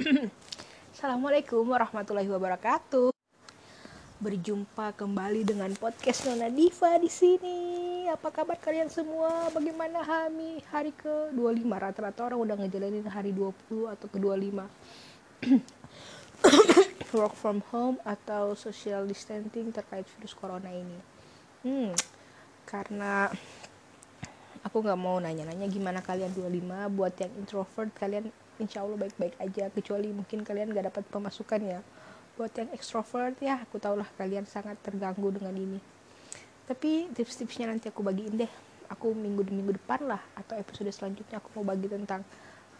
Assalamualaikum warahmatullahi wabarakatuh. Berjumpa kembali dengan podcast Nona Diva di sini. Apa kabar kalian semua? Bagaimana Hami hari ke-25? Rata-rata orang udah ngejalanin hari 20 atau ke-25. Work from home atau social distancing terkait virus corona ini. Hmm, karena aku nggak mau nanya-nanya gimana kalian 25 buat yang introvert kalian insya Allah baik-baik aja kecuali mungkin kalian gak dapat pemasukan ya. Buat yang extrovert ya aku tahulah kalian sangat terganggu dengan ini. Tapi tips-tipsnya nanti aku bagiin deh. Aku minggu minggu depan lah atau episode selanjutnya aku mau bagi tentang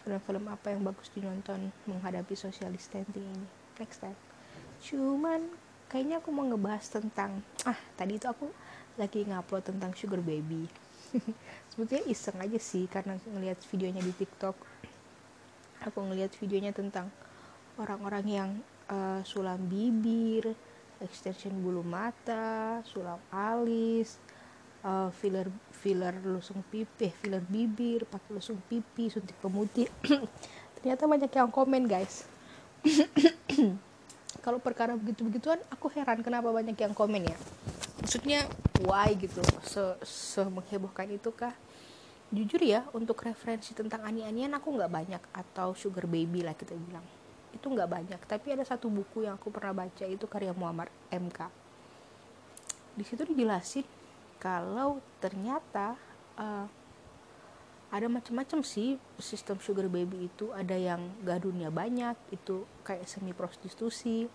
film-film apa yang bagus dinonton menghadapi social distancing ini. Next time. Cuman kayaknya aku mau ngebahas tentang ah tadi itu aku lagi ngupload tentang sugar baby. Sebetulnya iseng aja sih karena ngelihat videonya di TikTok aku ngelihat videonya tentang orang-orang yang uh, sulam bibir extension bulu mata sulam alis uh, filler filler lusung pipi eh, filler bibir pakai lusung pipi suntik pemutih. Ternyata banyak yang komen guys. Kalau perkara begitu-begituan aku heran kenapa banyak yang komen ya. Maksudnya why gitu se, se menghebohkan itu kah jujur ya untuk referensi tentang ani-anian aku nggak banyak atau sugar baby lah kita bilang. Itu nggak banyak tapi ada satu buku yang aku pernah baca itu karya Muhammad MK di situ dijelasin kalau ternyata uh, ada macam-macam sih sistem sugar baby itu. Ada yang gadunnya banyak itu kayak semi prostitusi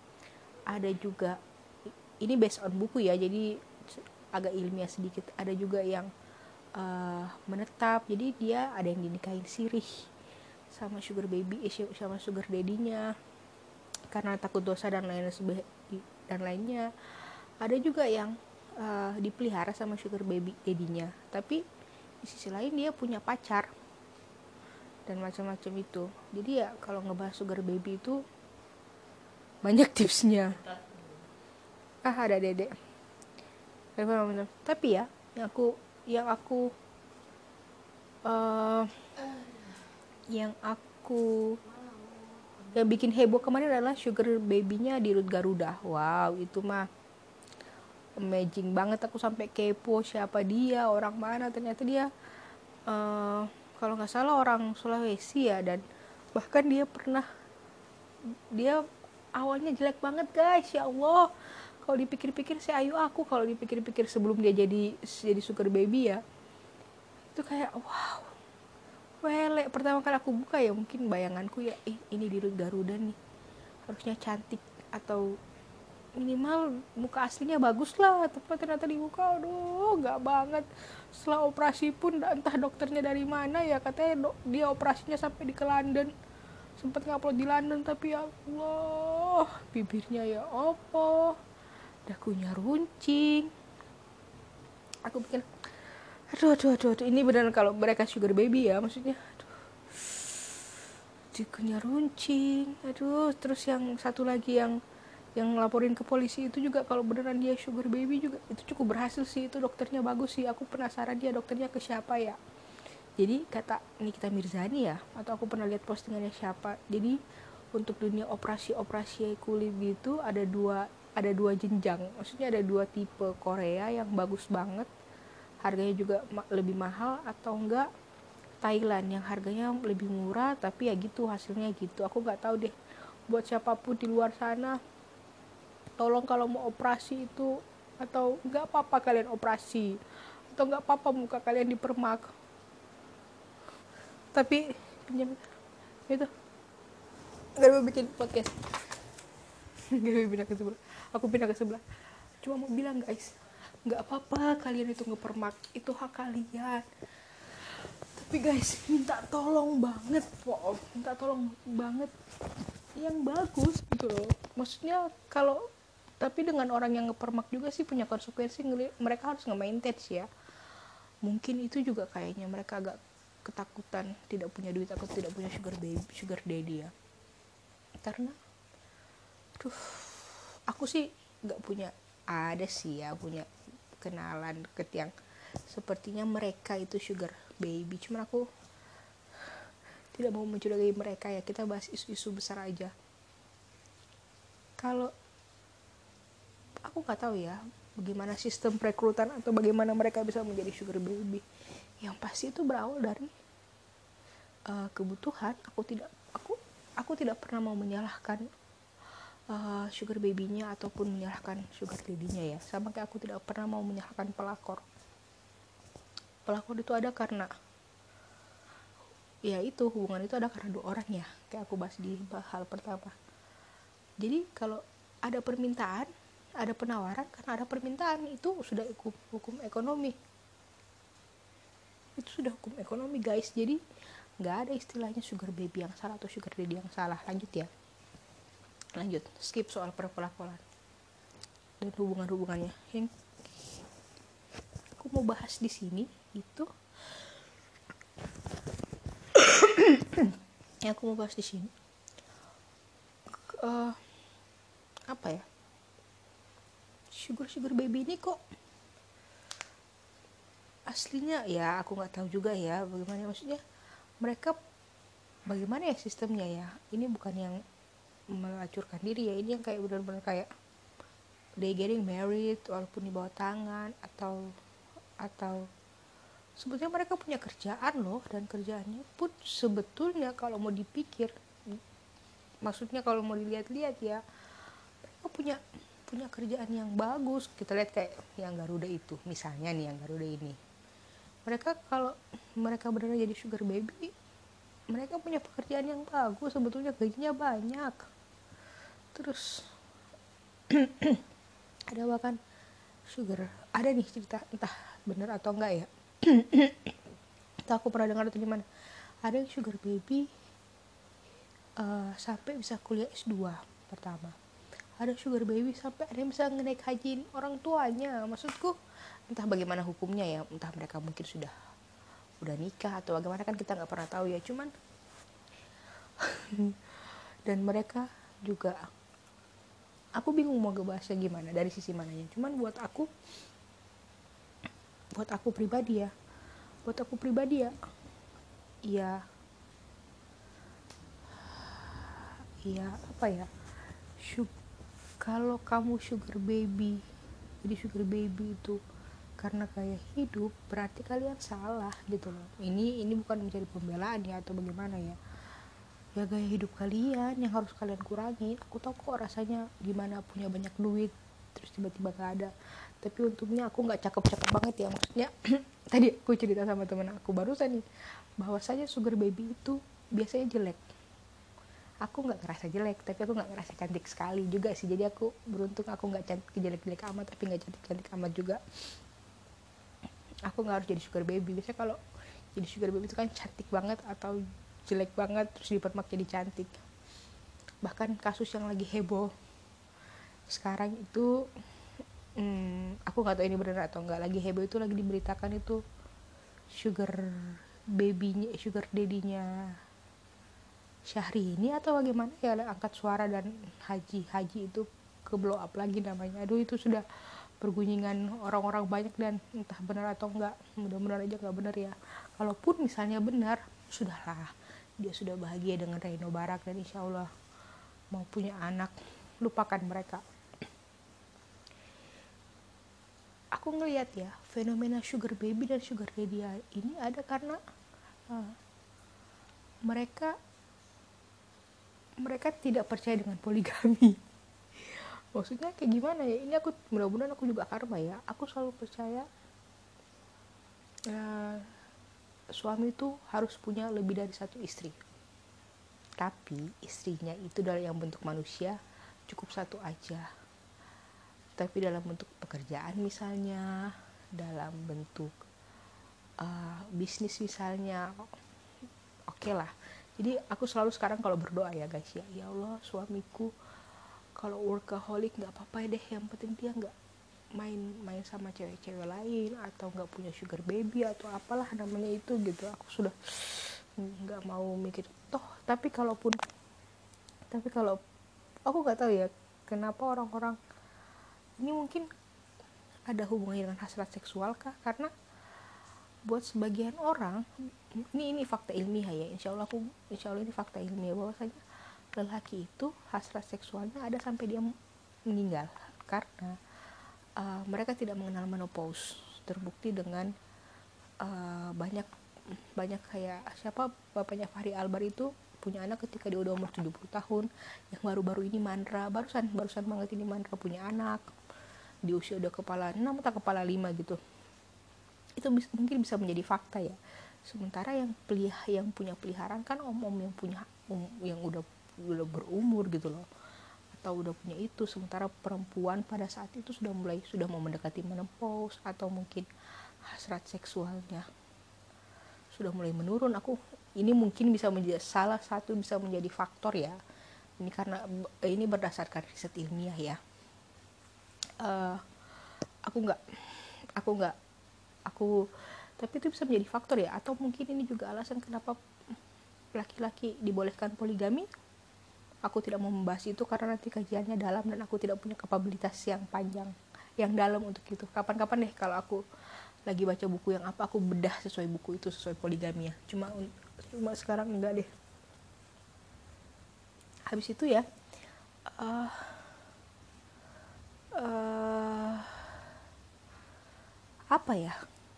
ada juga ini based on buku ya jadi agak ilmiah sedikit. Ada juga yang uh, menetap. Jadi dia ada yang dinikahin sirih sama sugar baby eh, sama sugar daddy-nya. Karena takut dosa dan lain dan lainnya. Ada juga yang uh, dipelihara sama sugar baby daddy-nya. Tapi di sisi lain dia punya pacar dan macam-macam itu. Jadi ya kalau ngebahas sugar baby itu banyak tipsnya. Ah ada dedek tapi ya yang aku yang aku uh, yang aku yang bikin heboh kemarin adalah sugar babynya di Rut Garuda. Wow itu mah amazing banget. Aku sampai kepo siapa dia orang mana. Ternyata dia uh, kalau nggak salah orang Sulawesi ya. Dan bahkan dia pernah dia awalnya jelek banget guys. Ya Allah kalau dipikir-pikir si Ayu aku. Kalau dipikir-pikir sebelum dia jadi jadi sugar baby ya itu kayak wow wele. Pertama kali aku buka ya mungkin bayanganku ya eh ini di Garuda nih harusnya cantik atau minimal muka aslinya bagus lah. Tapi ternyata dibuka aduh nggak banget. Setelah operasi pun entah dokternya dari mana ya katanya dia operasinya sampai di ke London. Sempat ngupload di London tapi ya Allah bibirnya ya opo dagunya runcing. Aku pikir aduh aduh aduh, aduh. ini benar kalau mereka sugar baby ya maksudnya. Aduh. Dagunya runcing. Aduh terus yang satu lagi yang yang laporin ke polisi itu juga kalau beneran dia sugar baby juga itu cukup berhasil sih itu dokternya bagus sih. Aku penasaran dia dokternya ke siapa ya. Jadi kata Nikita Mirzani ya atau aku pernah lihat postingannya siapa. Jadi untuk dunia operasi-operasi kulit gitu ada dua ada dua jenjang. Maksudnya ada dua tipe Korea yang bagus banget harganya juga ma lebih mahal atau enggak Thailand yang harganya lebih murah tapi ya gitu hasilnya gitu. Aku nggak tahu deh buat siapa pun di luar sana tolong kalau mau operasi itu atau nggak apa-apa kalian operasi atau nggak apa-apa muka kalian dipermak. Tapi pinjam. Itu. Nggak mau bikin podcast mau bikin ke aku pindah ke sebelah. Cuma mau bilang guys nggak apa-apa kalian itu ngepermak itu hak kalian. Tapi guys minta tolong banget po minta tolong banget. Yang bagus gitu loh. Maksudnya kalau tapi dengan orang yang ngepermak juga sih punya konsekuensi mereka harus nge-maintain ya. Mungkin itu juga kayaknya mereka agak ketakutan tidak punya duit atau tidak punya sugar baby sugar daddy ya. Karena aduh aku sih nggak punya ada sih ya punya kenalan deket yang sepertinya mereka itu sugar baby cuman aku tidak mau mencurigai mereka ya. Kita bahas isu-isu besar aja. Kalau aku nggak tahu ya bagaimana sistem perekrutan atau bagaimana mereka bisa menjadi sugar baby. Yang pasti itu berawal dari uh, kebutuhan. Aku tidak aku aku tidak pernah mau menyalahkan uh, sugar babynya ataupun menyalahkan sugar daddy-nya ya. Sama kayak aku tidak pernah mau menyalahkan pelakor. Pelakor itu ada karena ya itu hubungan itu ada karena dua orang ya kayak aku bahas di hal pertama. Jadi kalau ada permintaan ada penawaran karena ada permintaan itu sudah hukum, hukum ekonomi. Itu sudah hukum ekonomi guys. Jadi nggak ada istilahnya sugar baby yang salah atau sugar daddy yang salah. Lanjut ya lanjut skip soal perpelakuan dan hubungan-hubungannya. Yang aku mau bahas di sini itu yang aku mau bahas di sini uh, apa ya? Sugar sugar baby ini kok aslinya ya aku nggak tahu juga ya bagaimana maksudnya mereka bagaimana ya sistemnya ya? Ini bukan yang melacurkan diri ya. Ini yang kayak benar-benar kayak they getting married walaupun di bawah tangan atau atau sebetulnya mereka punya kerjaan loh dan kerjaannya pun sebetulnya kalau mau dipikir maksudnya kalau mau dilihat-lihat ya mereka punya punya kerjaan yang bagus. Kita lihat kayak yang Garuda itu misalnya nih yang Garuda ini. Mereka kalau mereka benar jadi sugar baby mereka punya pekerjaan yang bagus sebetulnya gajinya banyak terus ada bahkan sugar. Ada nih cerita entah benar atau enggak ya. Entah aku pernah dengar atau gimana. Ada yang sugar baby uh, sampai bisa kuliah S2 pertama. Ada sugar baby sampai ada yang bisa ngenaik haji orang tuanya. Maksudku entah bagaimana hukumnya ya. Entah mereka mungkin sudah udah nikah atau bagaimana kan kita nggak pernah tahu ya. Cuman dan mereka juga aku bingung mau ngebahasnya gimana dari sisi mananya. Cuman buat aku buat aku pribadi ya. Buat aku pribadi ya ya ya apa ya? Kalau kamu sugar baby jadi sugar baby itu karena kayak hidup berarti kalian salah gitu loh. Ini ini bukan menjadi pembelaan ya atau bagaimana ya ya gaya hidup kalian yang harus kalian kurangi. Aku tahu kok rasanya gimana punya banyak duit terus tiba-tiba gak ada. Tapi untungnya aku nggak cakep-cakep banget ya maksudnya. Tadi aku cerita sama temen aku barusan nih bahwasanya sugar baby itu biasanya jelek. Aku nggak ngerasa jelek tapi aku nggak ngerasa cantik sekali juga sih. Jadi aku beruntung aku nggak cantik jelek-jelek amat tapi nggak cantik-cantik amat juga. Aku nggak harus jadi sugar baby. Biasanya kalau jadi sugar baby itu kan cantik banget atau jelek banget terus dipermak jadi cantik bahkan kasus yang lagi heboh sekarang itu hmm, aku nggak tahu ini benar atau enggak lagi heboh itu lagi diberitakan itu sugar babynya sugar daddy-nya Syahrini atau bagaimana ya angkat suara dan haji haji itu ke blow up lagi namanya. Aduh itu sudah pergunjingan orang-orang banyak dan entah benar atau enggak mudah-mudahan aja nggak benar ya. Kalaupun misalnya benar sudahlah dia sudah bahagia dengan Reno Barak dan insya Allah mau punya anak lupakan mereka. Aku ngelihat ya fenomena sugar baby dan sugar daddy ini ada karena uh, mereka mereka tidak percaya dengan poligami. Maksudnya kayak gimana ya? Ini aku mudah-mudahan aku juga karma ya. Aku selalu percaya uh, suami itu harus punya lebih dari satu istri. Tapi istrinya itu dalam yang bentuk manusia cukup satu aja. Tapi dalam bentuk pekerjaan misalnya dalam bentuk uh, bisnis misalnya oke okay lah. Jadi aku selalu sekarang kalau berdoa ya guys ya ya Allah suamiku kalau workaholic nggak apa-apa ya deh yang penting dia nggak main main sama cewek-cewek lain atau nggak punya sugar baby atau apalah namanya itu gitu. Aku sudah nggak mau mikir toh tapi kalaupun tapi kalau aku nggak tahu ya kenapa orang-orang ini mungkin ada hubungannya dengan hasrat seksual kah? Karena buat sebagian orang ini ini fakta ilmiah ya insya Allah aku insya Allah ini fakta ilmiah bahwasanya lelaki itu hasrat seksualnya ada sampai dia meninggal karena uh, mereka tidak mengenal menopause terbukti dengan uh, banyak banyak kayak siapa bapaknya Fahri Albar itu punya anak ketika dia udah umur 70 tahun yang baru-baru ini mandra barusan barusan banget ini mandra punya anak di usia udah kepala 6 atau kepala 5 gitu. Itu bisa, mungkin bisa menjadi fakta ya. Sementara yang pelih yang punya peliharaan kan om-om yang punya um, yang udah udah berumur gitu loh atau udah punya itu sementara perempuan pada saat itu sudah mulai sudah mau mendekati menopause atau mungkin hasrat seksualnya. Sudah mulai menurun. Aku ini mungkin bisa menjadi salah satu bisa menjadi faktor ya. Ini karena ini berdasarkan riset ilmiah ya. Uh, aku nggak aku nggak aku tapi itu bisa menjadi faktor ya. Atau mungkin ini juga alasan kenapa laki-laki dibolehkan poligami aku tidak mau membahas itu karena nanti kajiannya dalam dan aku tidak punya kapabilitas yang panjang yang dalam untuk itu. Kapan-kapan deh kalau aku lagi baca buku yang apa aku bedah sesuai buku itu sesuai poligami ya. Cuma cuma sekarang enggak deh. Habis itu ya uh, uh, apa ya?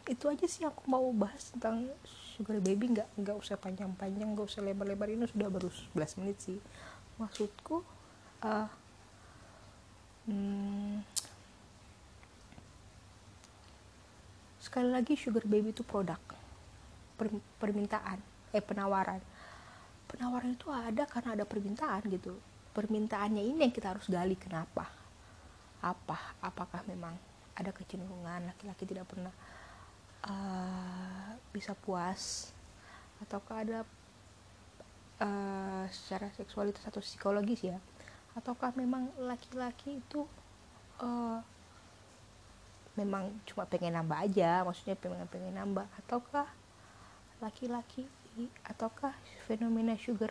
Itu aja sih aku mau bahas tentang sugar baby. Nggak nggak usah panjang-panjang nggak usah lebar-lebar. Ini sudah baru 11 menit sih maksudku uh, hmm, sekali lagi sugar baby itu produk per, permintaan eh penawaran. Penawaran itu ada karena ada permintaan gitu. Permintaannya ini yang kita harus gali kenapa? Apa? Apakah memang ada kecenderungan laki-laki tidak pernah uh, bisa puas? Ataukah ada uh, secara seksualitas atau psikologis ya. Ataukah memang laki-laki itu uh, memang cuma pengen nambah aja maksudnya pengen pengen nambah? Ataukah laki-laki ataukah fenomena sugar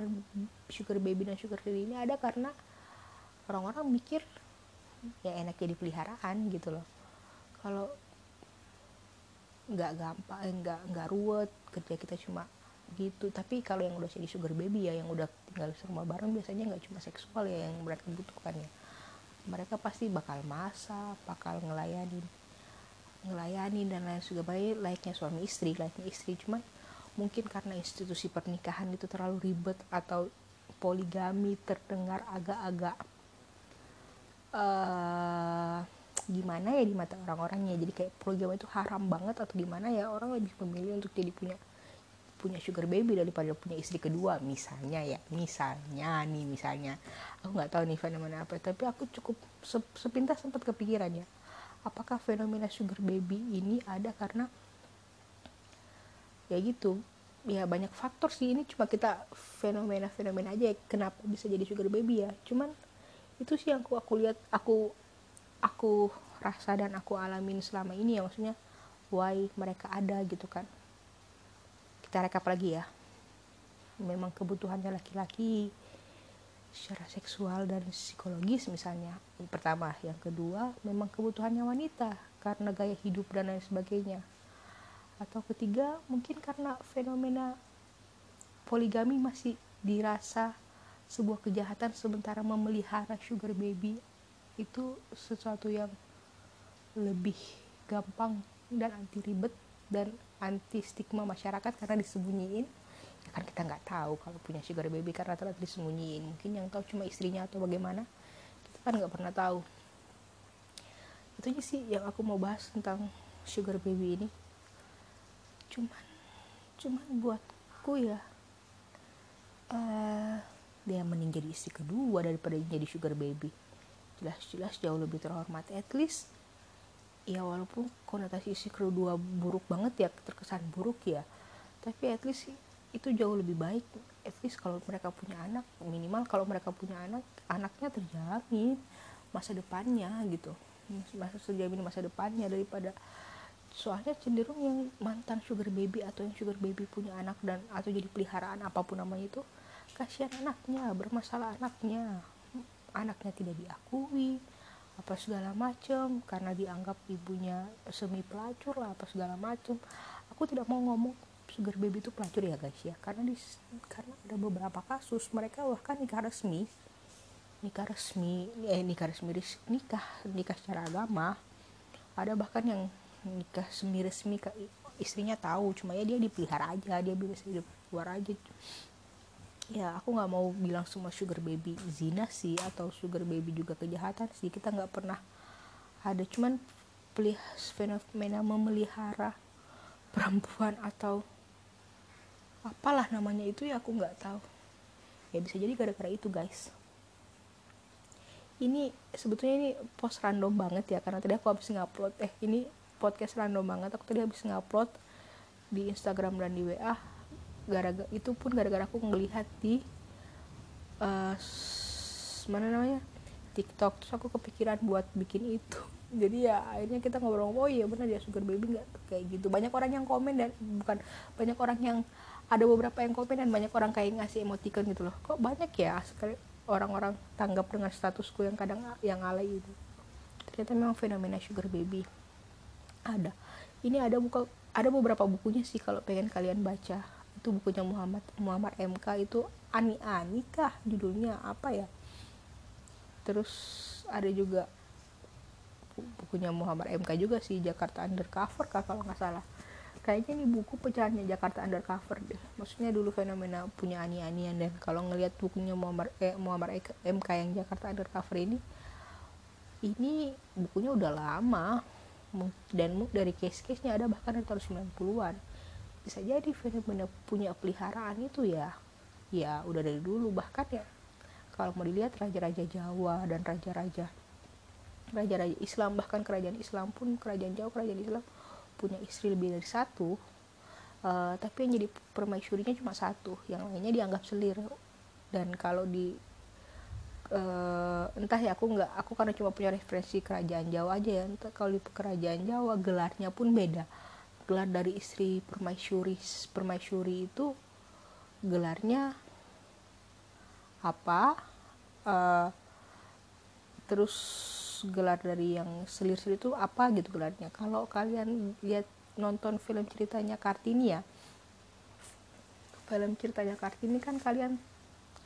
sugar baby dan sugar daddy ini ada karena orang-orang mikir ya enak jadi peliharaan gitu loh. Kalau nggak gampang nggak nggak ruwet kerja kita cuma gitu. Tapi kalau yang udah jadi sugar baby ya yang udah tinggal rumah bareng biasanya nggak cuma seksual ya yang mereka butuhkan ya. Mereka pasti bakal masak bakal ngelayani ngelayani dan lain sebagainya layaknya suami istri layaknya istri. Cuman mungkin karena institusi pernikahan itu terlalu ribet atau poligami terdengar agak-agak uh, gimana ya di mata orang-orangnya. Jadi kayak poligami itu haram banget atau gimana ya orang lebih memilih untuk jadi punya punya sugar baby daripada punya istri kedua. Misalnya ya misalnya nih misalnya. Aku nggak tahu nih fenomena apa tapi aku cukup sepintas sempat kepikiran ya apakah fenomena sugar baby ini ada karena ya gitu. Ya banyak faktor sih. Ini cuma kita fenomena-fenomena aja ya, kenapa bisa jadi sugar baby ya. Cuman itu sih yang aku aku lihat aku aku rasa dan aku alamin selama ini ya. Maksudnya why mereka ada gitu kan kita rekap lagi ya. Memang kebutuhannya laki-laki secara seksual dan psikologis misalnya. Yang pertama yang kedua memang kebutuhannya wanita karena gaya hidup dan lain sebagainya. Atau ketiga mungkin karena fenomena poligami masih dirasa sebuah kejahatan sementara memelihara sugar baby itu sesuatu yang lebih gampang dan anti ribet dan anti stigma masyarakat karena disembunyiin. Ya kan kita nggak tahu kalau punya sugar baby karena terlalu disembunyiin. Mungkin yang tahu cuma istrinya atau bagaimana kita kan nggak pernah tahu. Itu aja sih yang aku mau bahas tentang sugar baby ini. Cuman cuman buatku ya uh, dia mending jadi istri kedua daripada jadi sugar baby. Jelas-jelas jauh lebih terhormat. At least ya walaupun konotasi isi kedua buruk banget ya terkesan buruk ya. Tapi at least itu jauh lebih baik. At least kalau mereka punya anak minimal kalau mereka punya anak anaknya terjamin masa depannya gitu. Masa terjamin masa depannya daripada soalnya cenderung yang mantan sugar baby atau yang sugar baby punya anak dan atau jadi peliharaan apa pun namanya itu kasihan anaknya bermasalah anaknya. Anaknya tidak diakui apa segala macam karena dianggap ibunya semi pelacur lah apa segala macam aku tidak mau ngomong sugar baby itu pelacur ya guys ya. Karena di karena ada beberapa kasus mereka bahkan nikah resmi. Nikah resmi eh nikah resmi nikah nikah secara agama. Ada bahkan yang nikah semi resmi istrinya tahu cuma ya dia dipelihara aja dia bisa hidup luar aja ya aku nggak mau bilang semua sugar baby zina sih atau sugar baby juga kejahatan sih. Kita nggak pernah ada. Cuman pelih fenomena memelihara perempuan atau apalah namanya itu ya aku nggak tahu. Ya bisa jadi gara-gara itu guys. Ini sebetulnya ini post random banget ya karena tadi aku habis ngupload eh ini podcast random banget. Aku tadi habis ngupload di Instagram dan di WA gara-gara itu pun gara-gara aku ngelihat di uh, mana namanya TikTok terus aku kepikiran buat bikin itu. Jadi ya akhirnya kita ngobrol oh iya benar ya sugar baby nggak kayak gitu. Banyak orang yang komen dan bukan banyak orang yang ada beberapa yang komen dan banyak orang kayak ngasih emoticon gitu loh. Kok banyak ya sekali orang-orang tanggap dengan statusku yang kadang yang alay itu ternyata memang fenomena sugar baby ada. Ini ada buka ada beberapa bukunya sih kalau pengen kalian baca itu bukunya Muhammad Muhammad MK itu ani ani kah judulnya? Apa ya? Terus ada juga bukunya Muhammad MK juga sih Jakarta Undercover kah kalau nggak salah. Kayaknya ini buku pecahannya Jakarta Undercover deh. Maksudnya dulu fenomena punya ani-anian dan kalau ngelihat bukunya Muhammad eh, Muhammad MK yang Jakarta Undercover ini ini bukunya udah lama. Dan dari case-case-nya ada bahkan dari tahun 90-an bisa jadi fenomena punya peliharaan itu ya. Ya udah dari dulu. Bahkan ya kalau mau dilihat raja-raja Jawa dan raja-raja raja-raja Islam bahkan kerajaan Islam pun kerajaan Jawa kerajaan Islam punya istri lebih dari satu. Uh, tapi yang jadi permaisurinya cuma satu. Yang lainnya dianggap selir. Dan kalau di uh, entah ya aku nggak aku karena cuma punya referensi kerajaan Jawa aja ya. Entah kalau di kerajaan Jawa gelarnya pun beda gelar dari istri permaisuri permaisuri itu gelarnya apa? Uh, terus gelar dari yang selir-selir itu apa gitu gelarnya? Kalau kalian lihat nonton film ceritanya Kartini ya film ceritanya Kartini kan kalian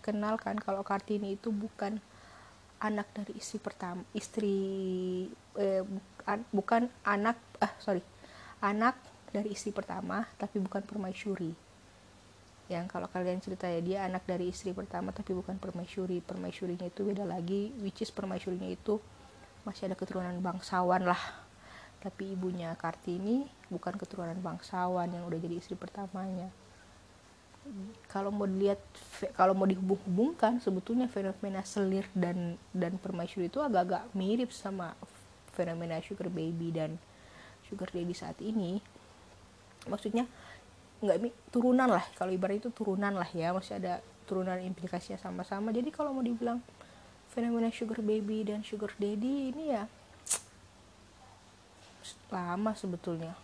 kenal kan kalau Kartini itu bukan anak dari istri pertama istri eh, bukan anak ah sorry anak dari istri pertama tapi bukan permaisuri. Yang kalau kalian cerita ya dia anak dari istri pertama tapi bukan permaisuri. Permaisurinya itu beda lagi which is permaisurinya itu masih ada keturunan bangsawan lah. Tapi ibunya Kartini bukan keturunan bangsawan yang udah jadi istri pertamanya. Kalau mau dilihat kalau mau dihubung-hubungkan sebetulnya fenomena selir dan dan permaisuri itu agak-agak mirip sama fenomena sugar baby dan sugar daddy saat ini maksudnya nggak turunan lah. Kalau ibarat itu turunan lah ya. Masih ada turunan implikasinya sama-sama. Jadi kalau mau dibilang fenomena sugar baby dan sugar daddy ini ya lama sebetulnya.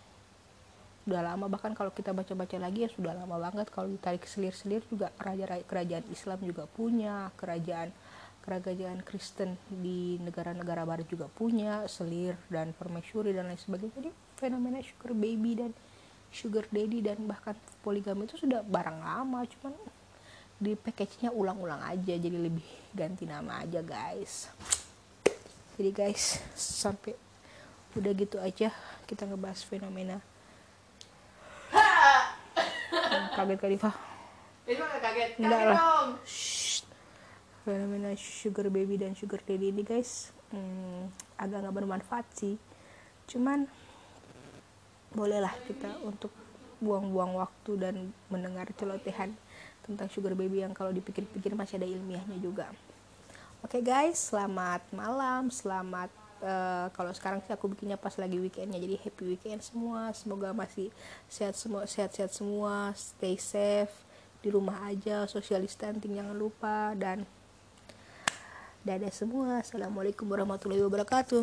Udah lama. Bahkan kalau kita baca-baca lagi ya sudah lama banget. Kalau ditarik selir-selir juga raja kerajaan Islam juga punya. Kerajaan kerajaan Kristen di negara-negara barat juga punya. Selir dan permaisuri dan lain sebagainya. Jadi fenomena sugar baby dan sugar daddy dan bahkan poligami itu sudah barang lama cuman di package-nya ulang-ulang aja jadi lebih ganti nama aja guys. Jadi guys sampai udah gitu aja kita ngebahas fenomena. Kaget kali Fah? Kaget. Enggak lah. fenomena sugar baby dan sugar daddy ini guys hmm, agak nggak bermanfaat sih. Cuman bolehlah kita untuk buang-buang waktu dan mendengar celotehan tentang sugar baby yang kalau dipikir-pikir masih ada ilmiahnya juga. Oke okay guys selamat malam selamat uh, kalau sekarang sih aku bikinnya pas lagi weekendnya jadi happy weekend semua. Semoga masih sehat semua sehat-sehat semua stay safe di rumah aja social distancing jangan lupa dan dadah semua. Assalamualaikum warahmatullahi wabarakatuh